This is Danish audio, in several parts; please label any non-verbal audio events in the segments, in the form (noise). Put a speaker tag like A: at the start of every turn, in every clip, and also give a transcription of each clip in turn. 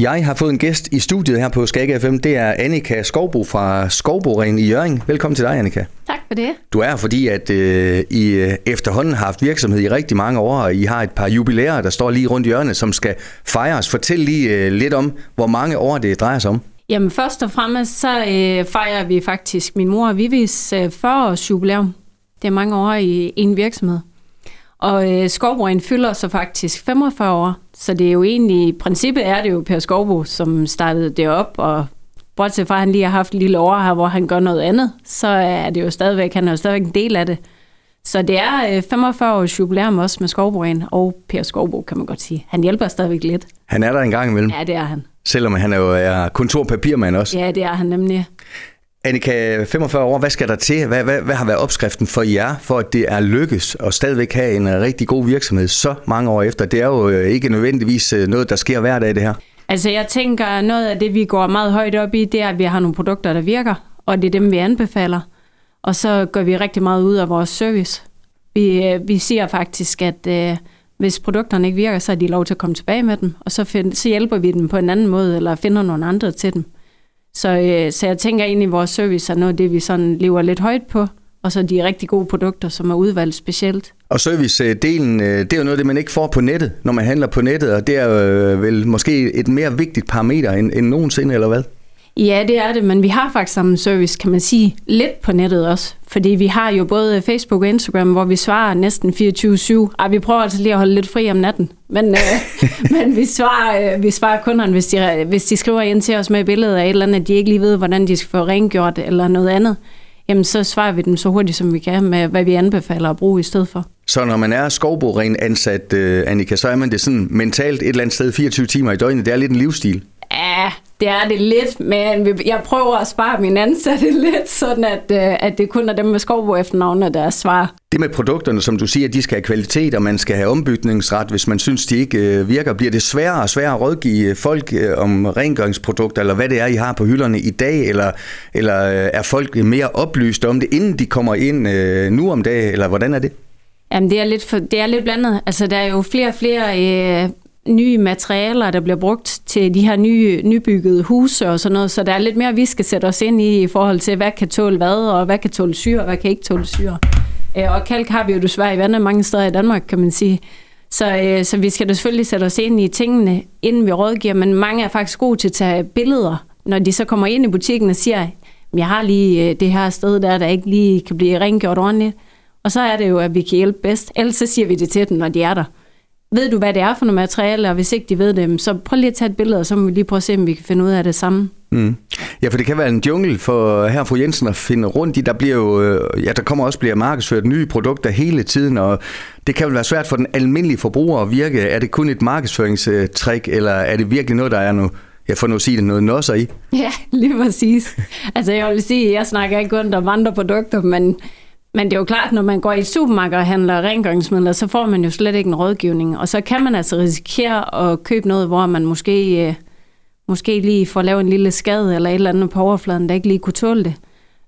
A: Jeg har fået en gæst i studiet her på Skag FM. Det er Annika Skovbo fra Skovboren i Jørgen. Velkommen til dig, Annika.
B: Tak for det.
A: Du er fordi, at øh, I øh, efterhånden har haft virksomhed i rigtig mange år, og I har et par jubilæer, der står lige rundt hjørnet, som skal fejres. Fortæl lige øh, lidt om, hvor mange år det drejer sig om.
B: Jamen først og fremmest, så øh, fejrer vi faktisk min mor og Vivis øh, 40-års jubilæum. Det er mange år i en virksomhed. Og øh, Skovbroen fylder så faktisk 45 år, så det er jo egentlig, i princippet er det jo Per Skovbo, som startede det op, og bortset fra, at han lige har haft et lille år her, hvor han gør noget andet, så er det jo stadigvæk, han er jo stadigvæk en del af det. Så det er 45 øh, års jubilæum også med Skovbroen og Per Skovbo, kan man godt sige. Han hjælper stadigvæk lidt.
A: Han er der en gang imellem.
B: Ja, det er han.
A: Selvom han er jo er kontorpapirmand også.
B: Ja, det er han nemlig.
A: Annika, 45 år, hvad skal der til? Hvad, hvad, hvad har været opskriften for jer, for at det er lykkes at stadigvæk have en øh, rigtig god virksomhed så mange år efter? Det er jo øh, ikke nødvendigvis øh, noget, der sker hver dag, det her.
B: Altså jeg tænker, noget af det, vi går meget højt op i, det er, at vi har nogle produkter, der virker, og det er dem, vi anbefaler. Og så gør vi rigtig meget ud af vores service. Vi, vi siger faktisk, at øh, hvis produkterne ikke virker, så er de lov til at komme tilbage med dem, og så, find, så hjælper vi dem på en anden måde, eller finder nogle andre til dem. Så, øh, så jeg tænker egentlig, at vores service er noget af det, vi sådan lever lidt højt på, og så de rigtig gode produkter, som er udvalgt specielt.
A: Og service-delen, øh, det er jo noget, det man ikke får på nettet, når man handler på nettet, og det er øh, vel måske et mere vigtigt parameter end, end nogensinde, eller hvad?
B: Ja, det er det, men vi har faktisk samme service, kan man sige, lidt på nettet også. Fordi vi har jo både Facebook og Instagram, hvor vi svarer næsten 24-7. Ej, vi prøver altså lige at holde lidt fri om natten. Men, øh, (laughs) men vi, svarer, øh, vi svarer kunderne, hvis de, hvis de skriver ind til os med billedet af et eller andet, at de ikke lige ved, hvordan de skal få rengjort eller noget andet. Jamen, så svarer vi dem så hurtigt, som vi kan, med hvad vi anbefaler at bruge i stedet for.
A: Så når man er skovboren ansat, uh, Annika, så er man det sådan mentalt et eller andet sted 24 timer i døgnet. Det er lidt en livsstil.
B: Ja, det er det lidt, men jeg prøver at spare mine ansatte (laughs) lidt, sådan at, øh, at det kun er dem med skovbo efternavne, der er svar.
A: Det med produkterne, som du siger, de skal have kvalitet, og man skal have ombygningsret, hvis man synes, de ikke øh, virker. Bliver det sværere og sværere at rådgive folk øh, om rengøringsprodukter, eller hvad det er, I har på hylderne i dag, eller, eller er folk mere oplyst om det, inden de kommer ind nu om dagen, eller hvordan er det?
B: Jamen, det er lidt, for, det er lidt blandet. Altså, der er jo flere og flere øh, nye materialer, der bliver brugt til de her nye, nybyggede huse og sådan noget, så der er lidt mere, vi skal sætte os ind i i forhold til, hvad kan tåle hvad, og hvad kan tåle syre, og hvad kan ikke tåle syre. Øh, og kalk har vi jo desværre i vandet mange steder i Danmark, kan man sige. Så, øh, så vi skal da selvfølgelig sætte os ind i tingene, inden vi rådgiver, men mange er faktisk gode til at tage billeder, når de så kommer ind i butikken og siger, jeg har lige øh, det her sted der, der ikke lige kan blive rengjort ordentligt. Og så er det jo, at vi kan hjælpe bedst. Ellers så siger vi det til dem, når de er der ved du, hvad det er for noget materiale, og hvis ikke de ved det, så prøv lige at tage et billede, og så må vi lige prøve at se, om vi kan finde ud af det samme.
A: Mm. Ja, for det kan være en jungle for her fru Jensen at finde rundt i. Der bliver jo, øh, ja, der kommer også bliver markedsført nye produkter hele tiden, og det kan vel være svært for den almindelige forbruger at virke. Er det kun et markedsføringstrik, eller er det virkelig noget, der er nu, jeg får nu at sige det, noget nosser i? (laughs)
B: Ja, lige præcis. Altså jeg vil sige, jeg snakker ikke kun om andre produkter, men men det er jo klart, når man går i supermarked og handler rengøringsmidler, så får man jo slet ikke en rådgivning. Og så kan man altså risikere at købe noget, hvor man måske, øh, måske lige får lavet en lille skade eller et eller andet på overfladen, der ikke lige kunne tåle det.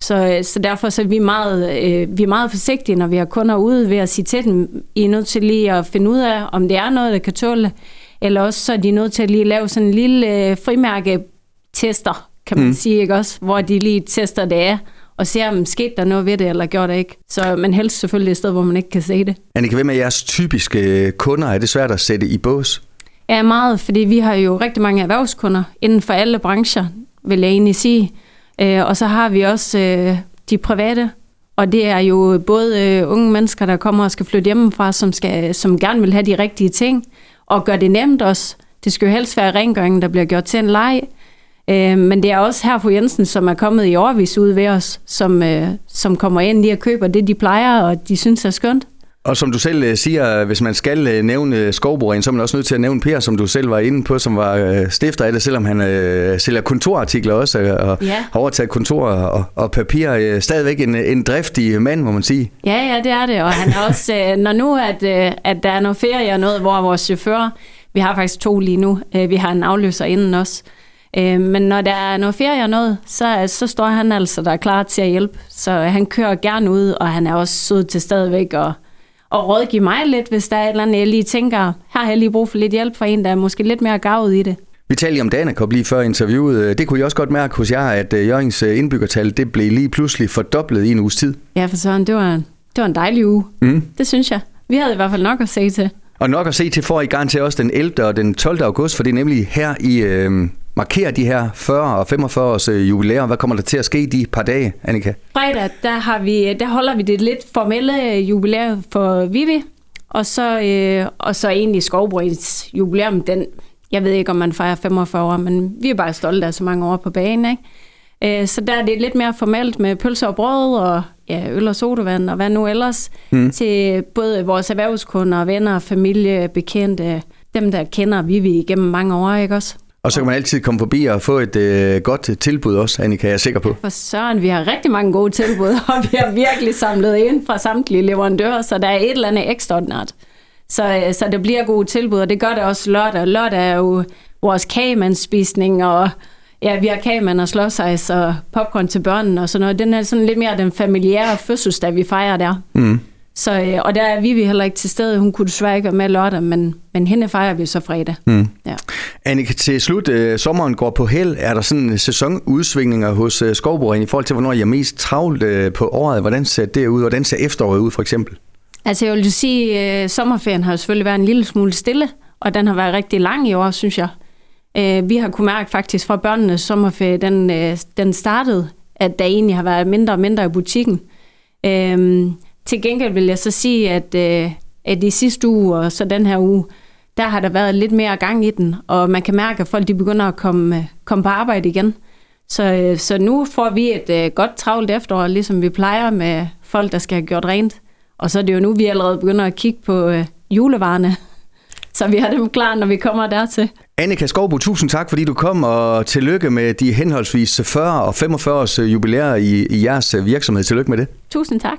B: Så, øh, så derfor så er vi meget, øh, vi er meget forsigtige, når vi har kunder ude ved at sige til dem, I er nødt til lige at finde ud af, om det er noget, der kan tåle, eller også så er de nødt til at lige lave sådan en lille øh, frimærke-tester, kan man mm. sige, ikke også? Hvor de lige tester det af, og se, om skete der noget ved det, eller gjorde det ikke. Så man helst selvfølgelig et sted, hvor man ikke kan se det.
A: Annika, hvem er jeres typiske kunder? Er det svært at sætte i bås?
B: Ja, meget, fordi vi har jo rigtig mange erhvervskunder inden for alle brancher, vil jeg egentlig sige. Øh, og så har vi også øh, de private, og det er jo både øh, unge mennesker, der kommer og skal flytte hjemmefra, som, skal, som gerne vil have de rigtige ting, og gør det nemt også. Det skal jo helst være rengøringen, der bliver gjort til en leg. Øh, men det er også her på Jensen, som er kommet i overvis ud ved os, som, øh, som kommer ind lige og køber det, de plejer, og de synes er skønt.
A: Og som du selv øh, siger, hvis man skal øh, nævne Skovboren, så er man også nødt til at nævne Per, som du selv var inde på, som var øh, stifter af det, selvom han øh, sælger kontorartikler også, og ja. har overtaget kontor og, og papir. Øh, stadigvæk en, en driftig mand, må man sige.
B: Ja, ja, det er det, og han er også, øh, når nu at, øh, at der er noget ferie og noget, hvor vores chauffør, vi har faktisk to lige nu, øh, vi har en afløser inden også, Øh, men når der er noget ferie og noget, så, så står han altså der er klar til at hjælpe. Så han kører gerne ud, og han er også sød til stadigvæk og, og rådgive mig lidt, hvis der er et eller andet, jeg lige tænker, her har jeg lige brug for lidt hjælp fra en, der er måske lidt mere gavet i det.
A: Vi talte om Danakop lige før interviewet. Det kunne jeg også godt mærke hos jer, at øh, Jørgens øh, indbyggertal det blev lige pludselig fordoblet i en uges tid.
B: Ja, for Søren, det var, det var en dejlig uge. Mm. Det synes jeg. Vi havde i hvert fald nok at se til.
A: Og nok at se til for I gang til også den 11. og den 12. august, for det er nemlig her i øh, markerer de her 40 og 45 års øh, jubilæer. Hvad kommer der til at ske de par dage, Annika?
B: Fredag, der, har vi, der holder vi det lidt formelle jubilæum for Vivi, og så, øh, og så egentlig Skovbrøds jubilæum, den, jeg ved ikke, om man fejrer 45 år, men vi er bare stolte af så mange år på banen, ikke? Øh, så der er det lidt mere formelt med pølser og brød og ja, øl og sodavand og hvad nu ellers, mm. til både vores erhvervskunder, venner, familie, bekendte, dem der kender Vivi igennem mange år, ikke også?
A: Og så kan man altid komme forbi og få et øh, godt tilbud også, Annika, jeg er sikker på.
B: For søren, vi har rigtig mange gode tilbud, (laughs) og vi har virkelig samlet ind fra samtlige leverandører, så der er et eller andet ekstraordinært. Så, øh, så det bliver gode tilbud, og det gør det også lørdag. Lørdag er jo vores kagemandsspisning, og ja, vi har kagemand og slåsejs og popcorn til børnene og sådan noget. Den er sådan lidt mere den familiære fødselsdag, vi fejrer der. Mm. Så, øh, og der er vi heller ikke til stede. Hun kunne desværre ikke være med lørdag, men, men hende fejrer vi så fredag. Mm.
A: Annika, til slut, øh, sommeren går på held. Er der sådan sæsonudsvingninger hos øh, Skovborgen i forhold til, hvornår jeg er mest travlt øh, på året? Hvordan ser det ud? Hvordan ser efteråret ud, for eksempel?
B: Altså, jeg vil sige, at øh, sommerferien har jo selvfølgelig været en lille smule stille, og den har været rigtig lang i år, synes jeg. Øh, vi har kunnet mærke faktisk fra børnenes sommerferie, den, øh, den startede, at der egentlig har været mindre og mindre i butikken. Øh, til gengæld vil jeg så sige, at, øh, at i sidste uge og så den her uge, der har der været lidt mere gang i den, og man kan mærke, at folk de begynder at komme, øh, komme på arbejde igen. Så, øh, så nu får vi et øh, godt travlt efterår, ligesom vi plejer med folk, der skal have gjort rent. Og så er det jo nu, vi allerede begynder at kigge på øh, julevarerne, (laughs) så vi har dem klar, når vi kommer dertil.
A: Annika Skovbo, tusind tak, fordi du kom, og tillykke med de henholdsvis 40 og 45 års jubilæer i, i jeres virksomhed. Tillykke med det.
B: Tusind tak.